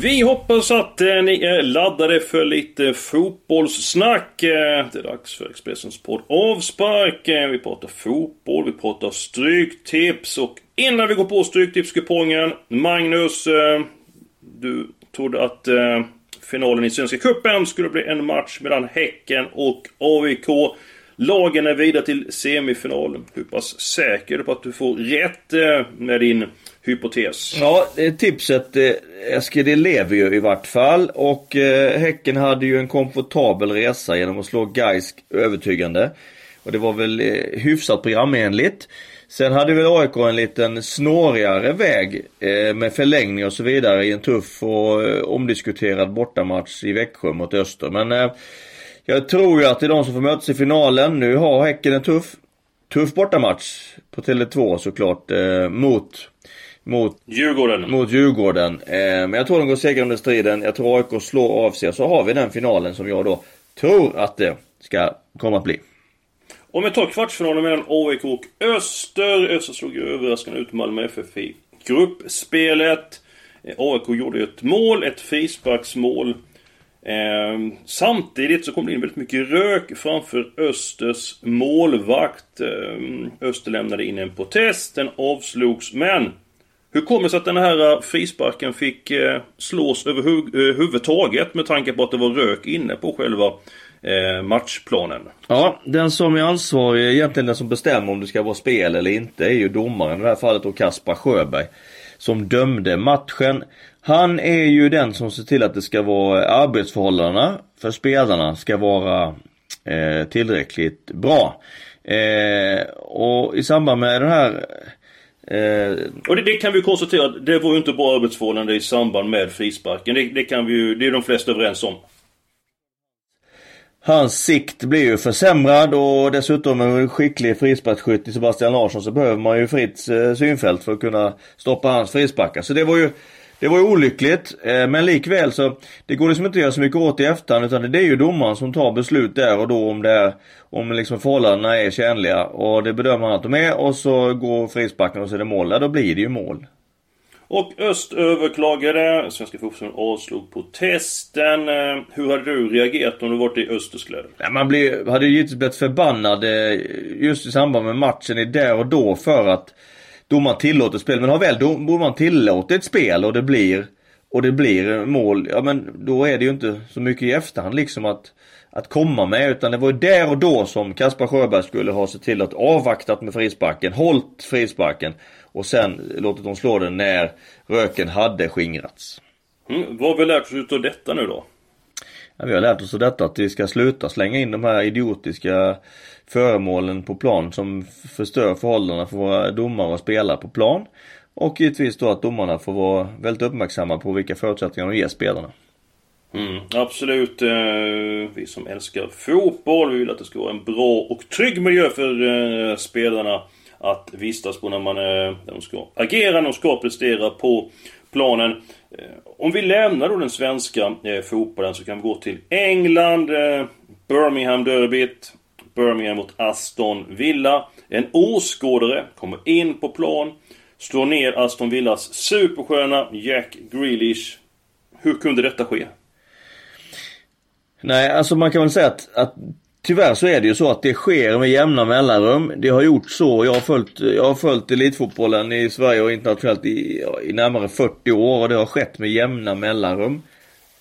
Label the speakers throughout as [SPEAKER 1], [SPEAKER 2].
[SPEAKER 1] Vi hoppas att eh, ni är laddade för lite fotbollssnack. Eh, det är dags för Expressens podd Avspark. Eh, vi pratar fotboll, vi pratar stryktips och innan vi går på stryktipskupongen, Magnus, du trodde att finalen i Svenska Cupen skulle bli en match mellan Häcken och AIK. Lagen är vidare till semifinal. Hur pass säker är du på att du får rätt eh, med din hypotes?
[SPEAKER 2] Ja, tipset, eh, Eskil, det lever ju i vart fall. Och eh, Häcken hade ju en komfortabel resa genom att slå Gais övertygande. Och det var väl hyfsat programenligt. Sen hade väl AIK en liten snårigare väg eh, med förlängning och så vidare i en tuff och eh, omdiskuterad bortamatch i Växjö mot Öster. Men eh, jag tror ju att det är de som får mötas i finalen. Nu har Häcken en tuff, tuff bortamatch på Tele2 såklart eh, mot mot
[SPEAKER 1] Djurgården.
[SPEAKER 2] mot Djurgården. Eh, men jag tror de går segrande striden. Jag tror AIK slår av sig. Så har vi den finalen som jag då tror att det ska komma att bli.
[SPEAKER 1] Om vi tar kvartsfinalen mellan AIK och Öster. Öster slog ju överraskande ut Malmö FF i gruppspelet. Eh, AIK gjorde ju ett mål, ett frisparksmål. Eh, samtidigt så kom det in väldigt mycket rök framför Östers målvakt. Eh, Öster lämnade in en protest, den avslogs men hur kommer det sig att den här eh, frisparken fick eh, slås överhuvudtaget eh, med tanke på att det var rök inne på själva eh, matchplanen?
[SPEAKER 2] Ja, den som är ansvarig, egentligen den som bestämmer om det ska vara spel eller inte, är ju domaren. I det här fallet då Kaspar Sjöberg. Som dömde matchen. Han är ju den som ser till att det ska vara arbetsförhållandena för spelarna ska vara eh, tillräckligt bra. Eh, och i samband med den här
[SPEAKER 1] Eh, och det, det, kan vi konstatera, det var ju inte bra arbetsförhållande i samband med frisparken. Det, det, kan vi ju, det är de flesta överens om.
[SPEAKER 2] Hans sikt blir ju försämrad och dessutom en skicklig frisparksskytt i Sebastian Larsson så behöver man ju fritt eh, synfält för att kunna stoppa hans frisparkar. Så det var ju det var ju olyckligt, eh, men likväl så det går liksom inte att göra så mycket åt i efterhand utan det är ju domaren som tar beslut där och då om det är, om liksom förhållandena är tjänliga och det bedömer han att de är och så går frisparken och så är det mål, ja, då blir det ju mål.
[SPEAKER 1] Och Öst överklagade, Svenska fotbollsförbundet avslog protesten. Eh, hur hade du reagerat om du varit i Östers kläder?
[SPEAKER 2] Ja, man blir, hade ju givetvis blivit förbannad eh, just i samband med matchen i där och då för att domaren tillåter spel. Men har väl domaren tillåtit spel och det blir och det blir mål, ja men då är det ju inte så mycket i efterhand liksom att att komma med utan det var ju där och då som Kaspar Sjöberg skulle ha sett till att avvaktat med frisparken, hållt frisparken och sen låtit dem slå den när röken hade skingrats.
[SPEAKER 1] Mm, vad har vi lärt oss av detta nu då?
[SPEAKER 2] Ja, vi har lärt oss av detta att vi ska sluta slänga in de här idiotiska föremålen på plan som förstör förhållandena för våra domare och spelare på plan. Och givetvis då att domarna får vara väldigt uppmärksamma på vilka förutsättningar de ger spelarna.
[SPEAKER 1] Mm, absolut. Eh, vi som älskar fotboll, vi vill att det ska vara en bra och trygg miljö för eh, spelarna att vistas på när man eh, när de ska agera, när de ska prestera på planen. Eh, om vi lämnar då den svenska eh, fotbollen så kan vi gå till England. Eh, Birmingham-derbyt. Birmingham mot Aston Villa. En åskådare kommer in på plan. Slår ner Aston Villas supersköna Jack Grealish. Hur kunde detta ske?
[SPEAKER 2] Nej, alltså man kan väl säga att, att Tyvärr så är det ju så att det sker med jämna mellanrum. Det har gjort så. Jag har följt, jag har följt elitfotbollen i Sverige och internationellt i, i närmare 40 år och det har skett med jämna mellanrum.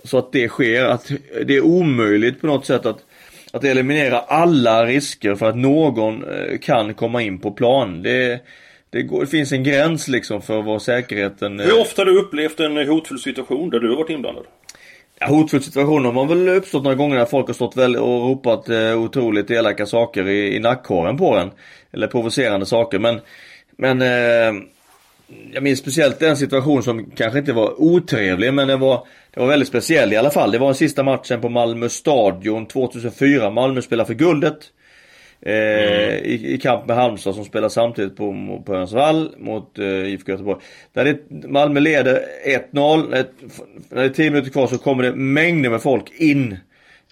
[SPEAKER 2] Så att det sker, att det är omöjligt på något sätt att, att eliminera alla risker för att någon eh, kan komma in på plan. Det, det, går, det finns en gräns liksom för vad säkerheten...
[SPEAKER 1] Hur ofta har du upplevt en hotfull situation där du har varit inblandad?
[SPEAKER 2] Ja, hotfull situation har man väl uppstått några gånger när folk har stått väl och ropat eh, otroligt elaka saker i, i nackhåren på en. Eller provocerande saker men, men eh, jag minns speciellt den situation som kanske inte var otrevlig men det var, det var väldigt speciell i alla fall. Det var den sista matchen på Malmö stadion 2004. Malmö spelar för guldet. Eh, mm. i, i, kamp med Halmstad som spelar samtidigt på, på Örnsvall mot eh, IFK Göteborg. Där det, Malmö leder 1-0. När det är 10 minuter kvar så kommer det mängder med folk in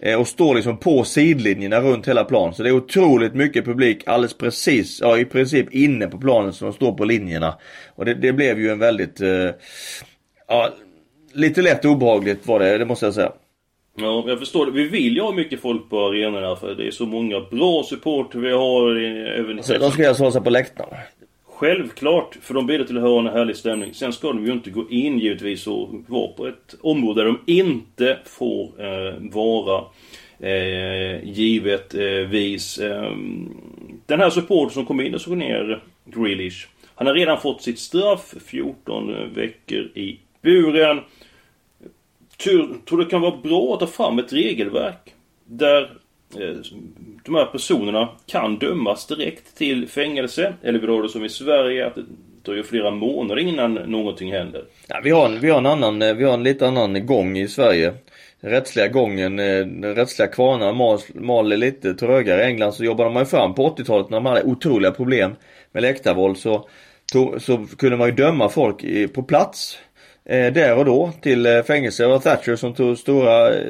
[SPEAKER 2] eh, och står liksom på sidlinjerna runt hela planen. Så det är otroligt mycket publik alldeles precis, ja i princip inne på planen som står på linjerna. Och det, det blev ju en väldigt, eh, ja lite lätt obehagligt var det, det måste jag säga.
[SPEAKER 1] Ja, jag förstår det. Vi vill ju ha mycket folk på arenorna för det är så många bra supporter vi har. Även
[SPEAKER 2] alltså, de ska ju alltså på läktarna.
[SPEAKER 1] Självklart, för de bidrar till att ha en härlig stämning. Sen ska de ju inte gå in givetvis och vara på ett område där de inte får eh, vara. Eh, givetvis. Eh, den här supporten som kom in och såg ner Grealish. Han har redan fått sitt straff, 14 veckor i buren tror det kan vara bra att ta fram ett regelverk där eh, de här personerna kan dömas direkt till fängelse. Eller vi har det som i Sverige att det dröjer flera månader innan någonting händer.
[SPEAKER 2] Ja, vi, har, vi har en annan, eh, vi har en lite annan gång i Sverige. Den rättsliga gången, eh, den rättsliga kvarnarna mal, mal lite trögare. I England så jobbade man ju fram på 80-talet när man hade otroliga problem med läktarvåld så, så, så kunde man ju döma folk på plats eh, där och då till eh, fängelse. Och Thatcher som tog stora eh,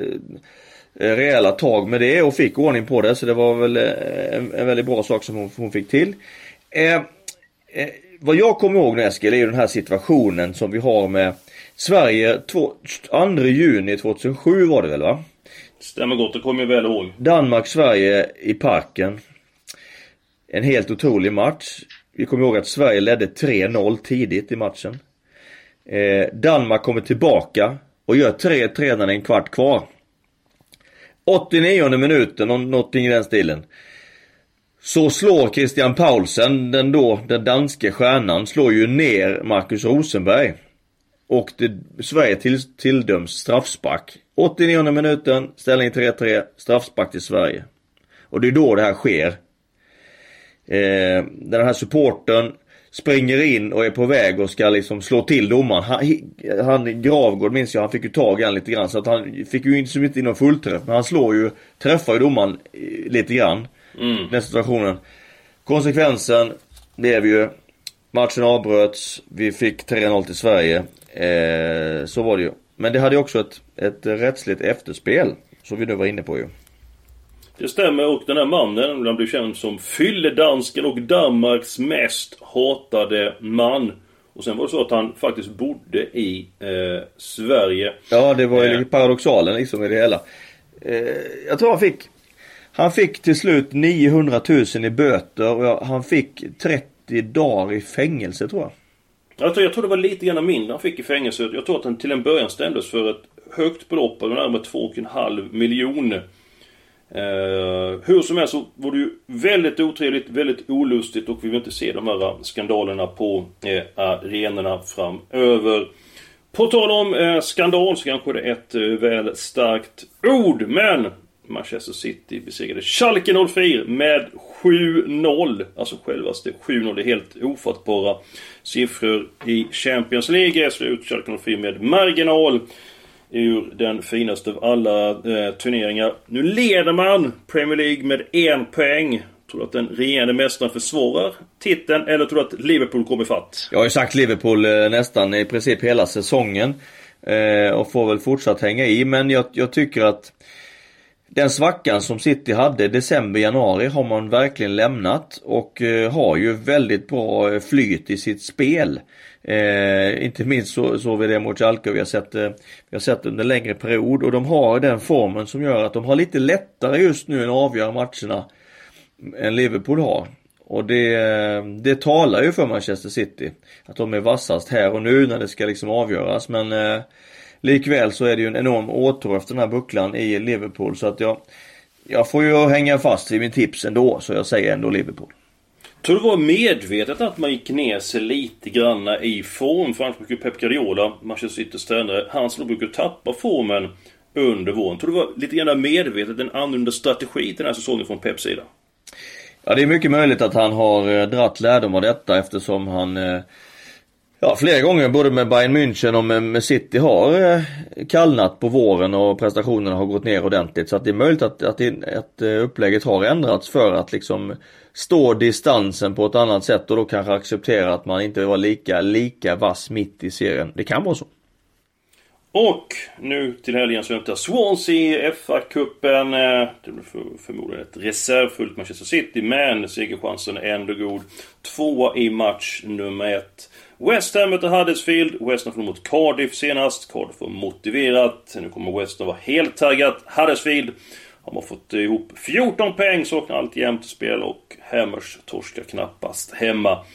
[SPEAKER 2] rejäla tag med det och fick ordning på det. Så det var väl eh, en, en väldigt bra sak som hon, hon fick till. Eh, eh, vad jag kommer ihåg nu Eskil är ju den här situationen som vi har med Sverige 2 juni 2007 var det väl va?
[SPEAKER 1] Stämmer gott, det kommer jag väl ihåg.
[SPEAKER 2] Danmark-Sverige i parken. En helt otrolig match. Vi kommer ihåg att Sverige ledde 3-0 tidigt i matchen. Eh, Danmark kommer tillbaka och gör 3-3 när det är en kvart kvar. 89 minuten, någonting i den stilen. Så slår Christian Paulsen, den då, den danske stjärnan, slår ju ner Marcus Rosenberg. Och det, Sverige till, tilldöms straffspark. 89 minuten, ställning 3-3, straffspark till Sverige. Och det är då det här sker. Eh, den här supporten springer in och är på väg och ska liksom slå till domaren. Han, han Gravgård minns jag, han fick ju tag i han lite grann så att han fick ju inte, inte in någon fullträff. Men han slår ju, träffar ju domaren lite grann. Mm. Den situationen. Konsekvensen blev ju Matchen avbröts, vi fick 3-0 till Sverige. Eh, så var det ju. Men det hade ju också ett, ett rättsligt efterspel. Som vi nu var inne på ju.
[SPEAKER 1] Det stämmer och den här mannen, han blev känd som fylledansken och Danmarks mest hatade man. Och sen var det så att han faktiskt bodde i eh, Sverige.
[SPEAKER 2] Ja, det var ju eh. paradoxalen liksom i det hela. Eh, jag tror han fick Han fick till slut 900 000 i böter och han fick 30 dagar i fängelse tror jag.
[SPEAKER 1] Jag tror, jag tror det var lite grann mindre han fick i fängelse. Jag tror att han till en början stämdes för ett högt belopp, närmare 2,5 miljoner. Eh, hur som helst så var det ju väldigt otrevligt, väldigt olustigt och vi vill inte se de här skandalerna på eh, arenorna framöver. På tal om eh, skandal så kanske det är ett eh, väl starkt ord, men Manchester City besegrade Schalke 04 med 7-0. Alltså självaste 7-0. Det är helt ofattbara siffror i Champions League. Slut Schalke 04 med marginal ur den finaste av alla eh, turneringar. Nu leder man Premier League med en poäng. Tror du att den regerande mästaren försvårar titeln eller tror du att Liverpool kommer ifatt?
[SPEAKER 2] Jag har ju sagt Liverpool eh, nästan i princip hela säsongen. Eh, och får väl fortsatt hänga i men jag, jag tycker att den svackan som City hade december, januari har man verkligen lämnat och eh, har ju väldigt bra eh, flyt i sitt spel. Eh, inte minst så såg vi det mot Schalke vi har sett eh, vi har sett under längre period och de har den formen som gör att de har lite lättare just nu än att avgöra matcherna än Liverpool har. Och det, det talar ju för Manchester City. Att de är vassast här och nu när det ska liksom avgöras men eh, Likväl så är det ju en enorm åtrå efter den här bucklan i Liverpool så att jag Jag får ju hänga fast i min tips ändå så jag säger ändå Liverpool.
[SPEAKER 1] Tror du det var medvetet att man gick ner sig lite granna i form? För annars brukar Pep Guardiola, Manchester Citys tränare, han brukar tappa formen under våren. Tror tror det var lite grann medvetet en annorlunda strategi till den här säsongen från Peps sida.
[SPEAKER 2] Ja det är mycket möjligt att han har eh, dratt lärdom av detta eftersom han eh, Ja, flera gånger både med Bayern München och med, med City har eh, kallnat på våren och prestationerna har gått ner ordentligt. Så att det är möjligt att, att, att eh, upplägget har ändrats för att liksom stå distansen på ett annat sätt och då kanske acceptera att man inte var lika, lika vass mitt i serien. Det kan vara så.
[SPEAKER 1] Och nu till helgen så väntar Swansea FA-cupen. Eh, det blir förmodligen ett reservfullt Manchester City, men segerchansen är ändå god. Tvåa i match nummer ett. West Ham möter Huddersfield. West Ham förlorade mot Cardiff senast. Cardiff var motiverat. Nu kommer West Ham vara helt taggat. Huddersfield har man fått ihop 14 poäng, saknar alltjämt spel och Hammers torskar knappast hemma.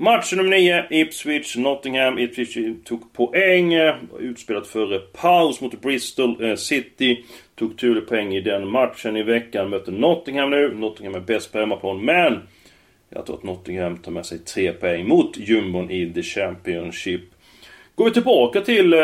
[SPEAKER 1] Match nummer 9, Ipswich, Nottingham. Ipswich tog poäng. Utspelat före paus mot Bristol eh, City. Tog tur poäng i den matchen i veckan. Möter Nottingham nu. Nottingham är bäst på hemmaplan, men jag tror att Nottingham tar med sig tre poäng mot jumbon i The Championship. Går vi tillbaka till eh,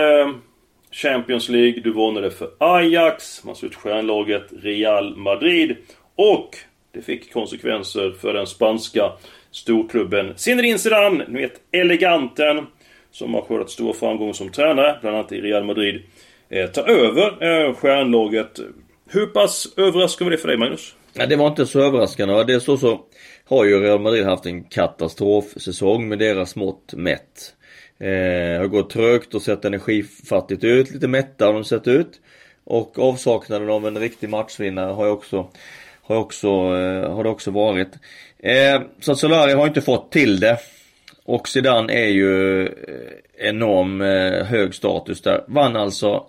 [SPEAKER 1] Champions League. Du varnade för Ajax. Man slog ut stjärnlaget Real Madrid. Och det fick konsekvenser för den spanska storklubben Zinedine Zidane. Ni vet eleganten. Som har skördat stora framgångar som tränare, bland annat i Real Madrid. Eh, tar över eh, stjärnlaget. Hur pass överraskande var det för dig Magnus?
[SPEAKER 2] Ja, det var inte så överraskande. Det är så så har ju Real Madrid haft en katastrofsäsong med deras mått mätt. Eh, har gått trögt och sett energifattigt ut, lite mätta har de sett ut. Och avsaknaden av en riktig matchvinnare har ju också har också, eh, har det också varit. Eh, så att Solari har inte fått till det. Och Zidane är ju eh, enorm hög status där. Vann alltså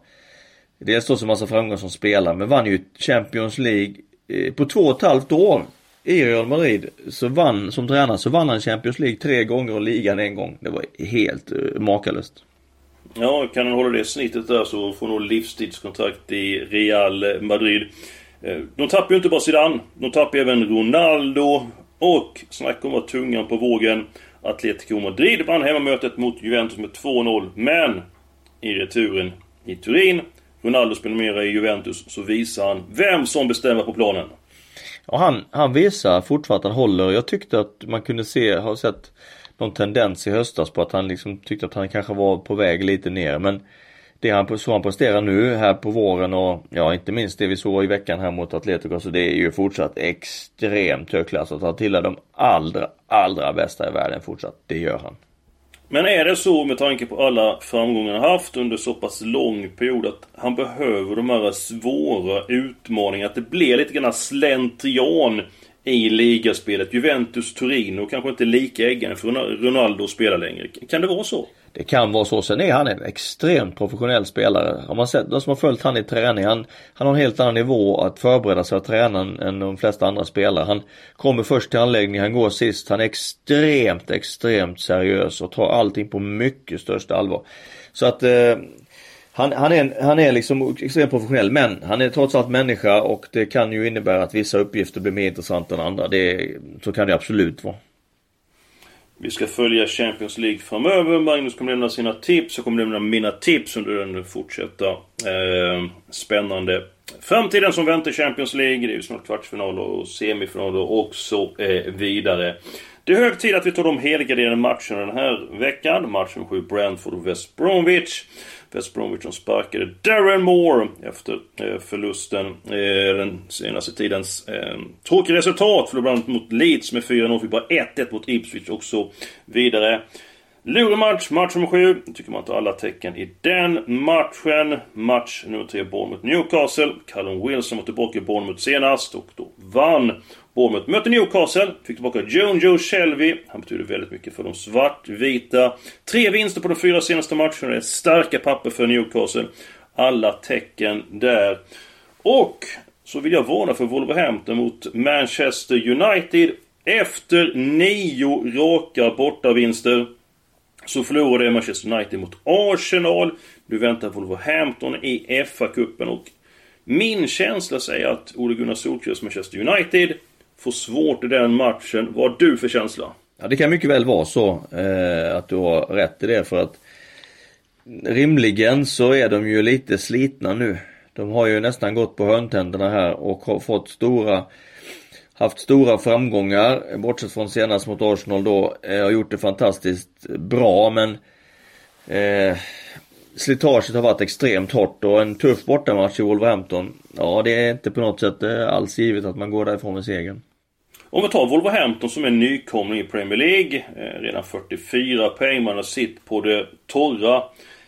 [SPEAKER 2] Dels då så massa framgångar som spelare men vann ju Champions League på två och ett halvt år i Real Madrid så vann, som tränare så vann han Champions League tre gånger och ligan en gång. Det var helt makalöst.
[SPEAKER 1] Ja, kan han hålla det snittet där så får nog livstidskontrakt i Real Madrid. Eh, de tappar ju inte bara Zidane. De tappar även Ronaldo. Och snacka om att tungan på vågen. Atletico Madrid vann hemmamötet mot Juventus med 2-0. Men i returen i Turin. Ronaldo spelar mera i Juventus. Så visar han vem som bestämmer på planen.
[SPEAKER 2] Och han, han visar fortfarande att han håller. Jag tyckte att man kunde se, har sett någon tendens i höstas på att han liksom tyckte att han kanske var på väg lite ner. Men det han, så han presterar nu här på våren och ja inte minst det vi såg i veckan här mot Atletico så det är ju fortsatt extremt högklass. Att han tillhör de allra, allra bästa i världen fortsatt. Det gör han.
[SPEAKER 1] Men är det så med tanke på alla framgångar han haft under så pass lång period att han behöver de här svåra utmaningarna? Att det blir lite grann slentrian i ligaspelet. Juventus, Torino kanske inte lika äggande för Ronaldo att spela längre. Kan det vara så?
[SPEAKER 2] Det kan vara så. Sen är han en extremt professionell spelare. Har man sett, de som har följt han i träning, han, han har en helt annan nivå att förbereda sig att träna än de flesta andra spelare. Han kommer först till anläggningen, han går sist. Han är extremt, extremt seriös och tar allting på mycket största allvar. Så att eh, han, han, är, han är liksom extremt professionell men han är trots allt människa och det kan ju innebära att vissa uppgifter blir mer intressanta än andra. Det, så kan det absolut vara.
[SPEAKER 1] Vi ska följa Champions League framöver. Magnus kommer lämna sina tips. Jag kommer lämna mina tips under den fortsatta eh, spännande framtiden som väntar Champions League. Det är ju snart kvartsfinal och semifinaler och så eh, vidare. Det är hög tid att vi tar de helgarderade matcherna den här veckan. Match nummer 7 Brentford och West Bromwich. West Bromwich som sparkade Darren Moore efter eh, förlusten. Eh, den senaste tidens eh, tråkiga resultat. Förlorade bland annat mot Leeds med 4-0. Fick bara 1-1 mot Ipswich och så vidare. Lurig match, match nummer 7. Tycker man inte alla tecken i den matchen. Match nummer 3, Bournemouth Newcastle. Callum Wilson var tillbaka i Bournemouth senast och då vann. Bournemouth mötte Newcastle. Fick tillbaka Joan Joe Shelby. Han betyder väldigt mycket för de svartvita. Tre vinster på de fyra senaste matcherna. Det är starka papper för Newcastle. Alla tecken där. Och så vill jag varna för Wolverhampton mot Manchester United. Efter nio raka bortavinster så förlorade Manchester United mot Arsenal. Nu väntar Wolverhampton i FA-cupen och min känsla säger att Ole Gunnar Solskjaers Manchester United får svårt i den matchen. Vad har du för känsla?
[SPEAKER 2] Ja det kan mycket väl vara så eh, att du har rätt i det för att rimligen så är de ju lite slitna nu. De har ju nästan gått på hörntänderna här och har fått stora haft stora framgångar, bortsett från senast mot Arsenal då, eh, har gjort det fantastiskt bra men eh, slitaget har varit extremt hårt och en tuff bortamatch i Wolverhampton, ja det är inte på något sätt eh, alls givet att man går därifrån med segern.
[SPEAKER 1] Om vi tar Wolverhampton som är nykomling i Premier League. Eh, redan 44 poäng, man har sitt på det torra.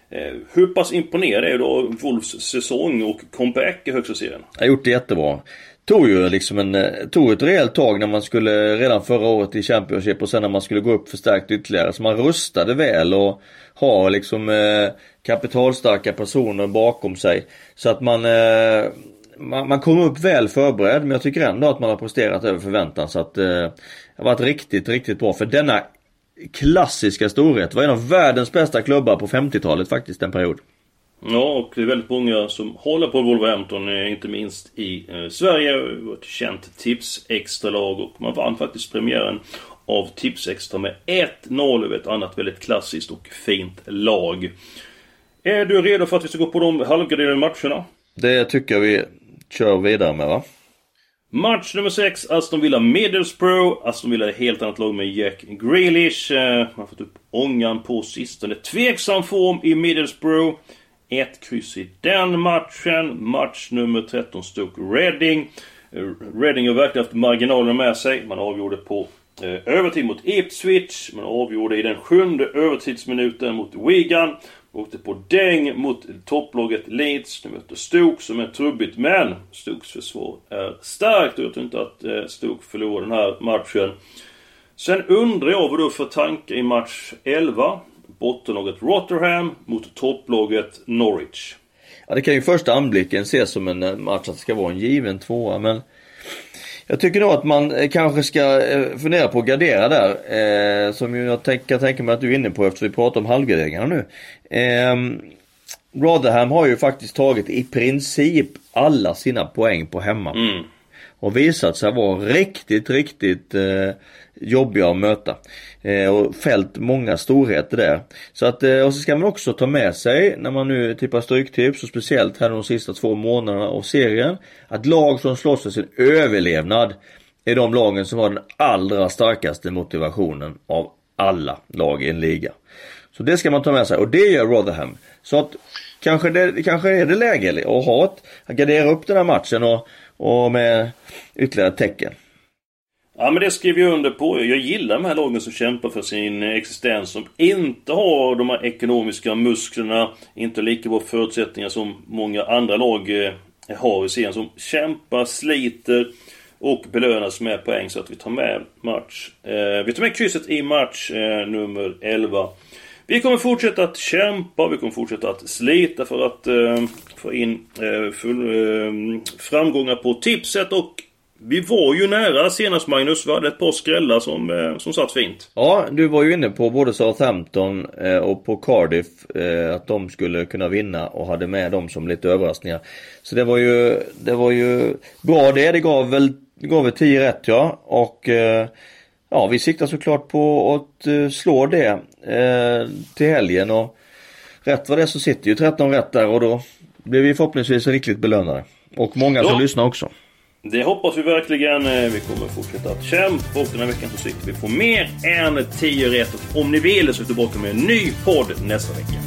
[SPEAKER 1] Eh, hur pass imponerad är då Wolves säsong och comeback i högsta serien?
[SPEAKER 2] Jag har gjort det jättebra. Tog ju liksom en, eh, tog ett rejält tag när man skulle, redan förra året i Championship och sen när man skulle gå upp förstärkt ytterligare. Så man rustade väl och har liksom eh, kapitalstarka personer bakom sig. Så att man, eh, man, man kom upp väl förberedd men jag tycker ändå att man har presterat över förväntan. Så att eh, det har varit riktigt, riktigt bra. För denna klassiska storhet var en av världens bästa klubbar på 50-talet faktiskt en period.
[SPEAKER 1] Ja, och det är väldigt många som håller på Wolverhampton, eh, inte minst i eh, Sverige. Ett känt Tips-extra-lag och man vann faktiskt premiären av Tips-extra med 1-0 över ett annat väldigt klassiskt och fint lag. Är du redo för att vi ska gå på de halvgraderade matcherna?
[SPEAKER 2] Det tycker jag vi kör vidare med va?
[SPEAKER 1] Match nummer 6, Aston Villa Middlesbrough. Aston Villa är ett helt annat lag med Jack Grealish. Eh, man har fått upp ångan på sistone. Tveksam form i Middlesbrough. Ett kryss i den matchen. Match nummer 13, Stoke Reading. Eh, Reading har verkligen haft marginalerna med sig. Man avgjorde på eh, övertid mot Ipswich. Man avgjorde i den sjunde övertidsminuten mot Wigan. Åkte på däng mot topplaget Leeds. De mötte Stoke som är trubbigt men Stokes försvar är starkt och jag tror inte att eh, Stoke förlorar den här matchen. Sen undrar jag vad du för tanke i match 11. Bottenlaget Rotherham mot topplaget Norwich.
[SPEAKER 2] Ja det kan ju första anblicken ses som en eh, match att det ska vara en given tvåa men jag tycker nog att man eh, kanske ska eh, fundera på att gardera där. Eh, som jag kan tänka mig att du är inne på eftersom vi pratar om halvgarderingarna nu. Eh, Rotherham har ju faktiskt tagit i princip alla sina poäng på hemma.
[SPEAKER 1] Mm.
[SPEAKER 2] Och visat sig vara riktigt, riktigt eh, jobbiga att möta. Eh, och fällt många storheter där. Så att, eh, och så ska man också ta med sig när man nu tippar stryktips och speciellt här de sista två månaderna av serien. Att lag som slåss för sin överlevnad är de lagen som har den allra starkaste motivationen av alla lag i en liga. Så det ska man ta med sig och det gör Rotherham. Så att kanske, det, kanske är det läge att ha ett, att gardera upp den här matchen och, och med ytterligare tecken.
[SPEAKER 1] Ja men det skriver jag under på. Jag gillar de här lagen som kämpar för sin existens. Som inte har de här ekonomiska musklerna. Inte lika bra förutsättningar som många andra lag eh, har i serien. Som kämpar, sliter och belönas med poäng. Så att vi tar med match. Eh, vi tar med krysset i match eh, nummer 11. Vi kommer fortsätta att kämpa, vi kommer fortsätta att slita för att eh, få in eh, full, eh, framgångar på tipset och vi var ju nära senast Magnus. Vi hade ett par skrällar som, eh, som satt fint.
[SPEAKER 2] Ja, du var ju inne på både Southampton eh, och på Cardiff eh, att de skulle kunna vinna och hade med dem som lite överraskningar. Så det var ju, det var ju bra det. Det gav väl, det gav väl 10 rätt ja. Och eh, ja, vi siktar såklart på att eh, slå det till helgen och rätt vad det är så sitter ju 13 rätt där och då blir vi förhoppningsvis riktigt belönade. Och många som ja. lyssnar också.
[SPEAKER 1] Det hoppas vi verkligen. Eh, vi kommer fortsätta att kämpa och den här veckan så siktar vi på mer än 10 rätt. Och om ni vill så är vi tillbaka med en ny podd nästa vecka.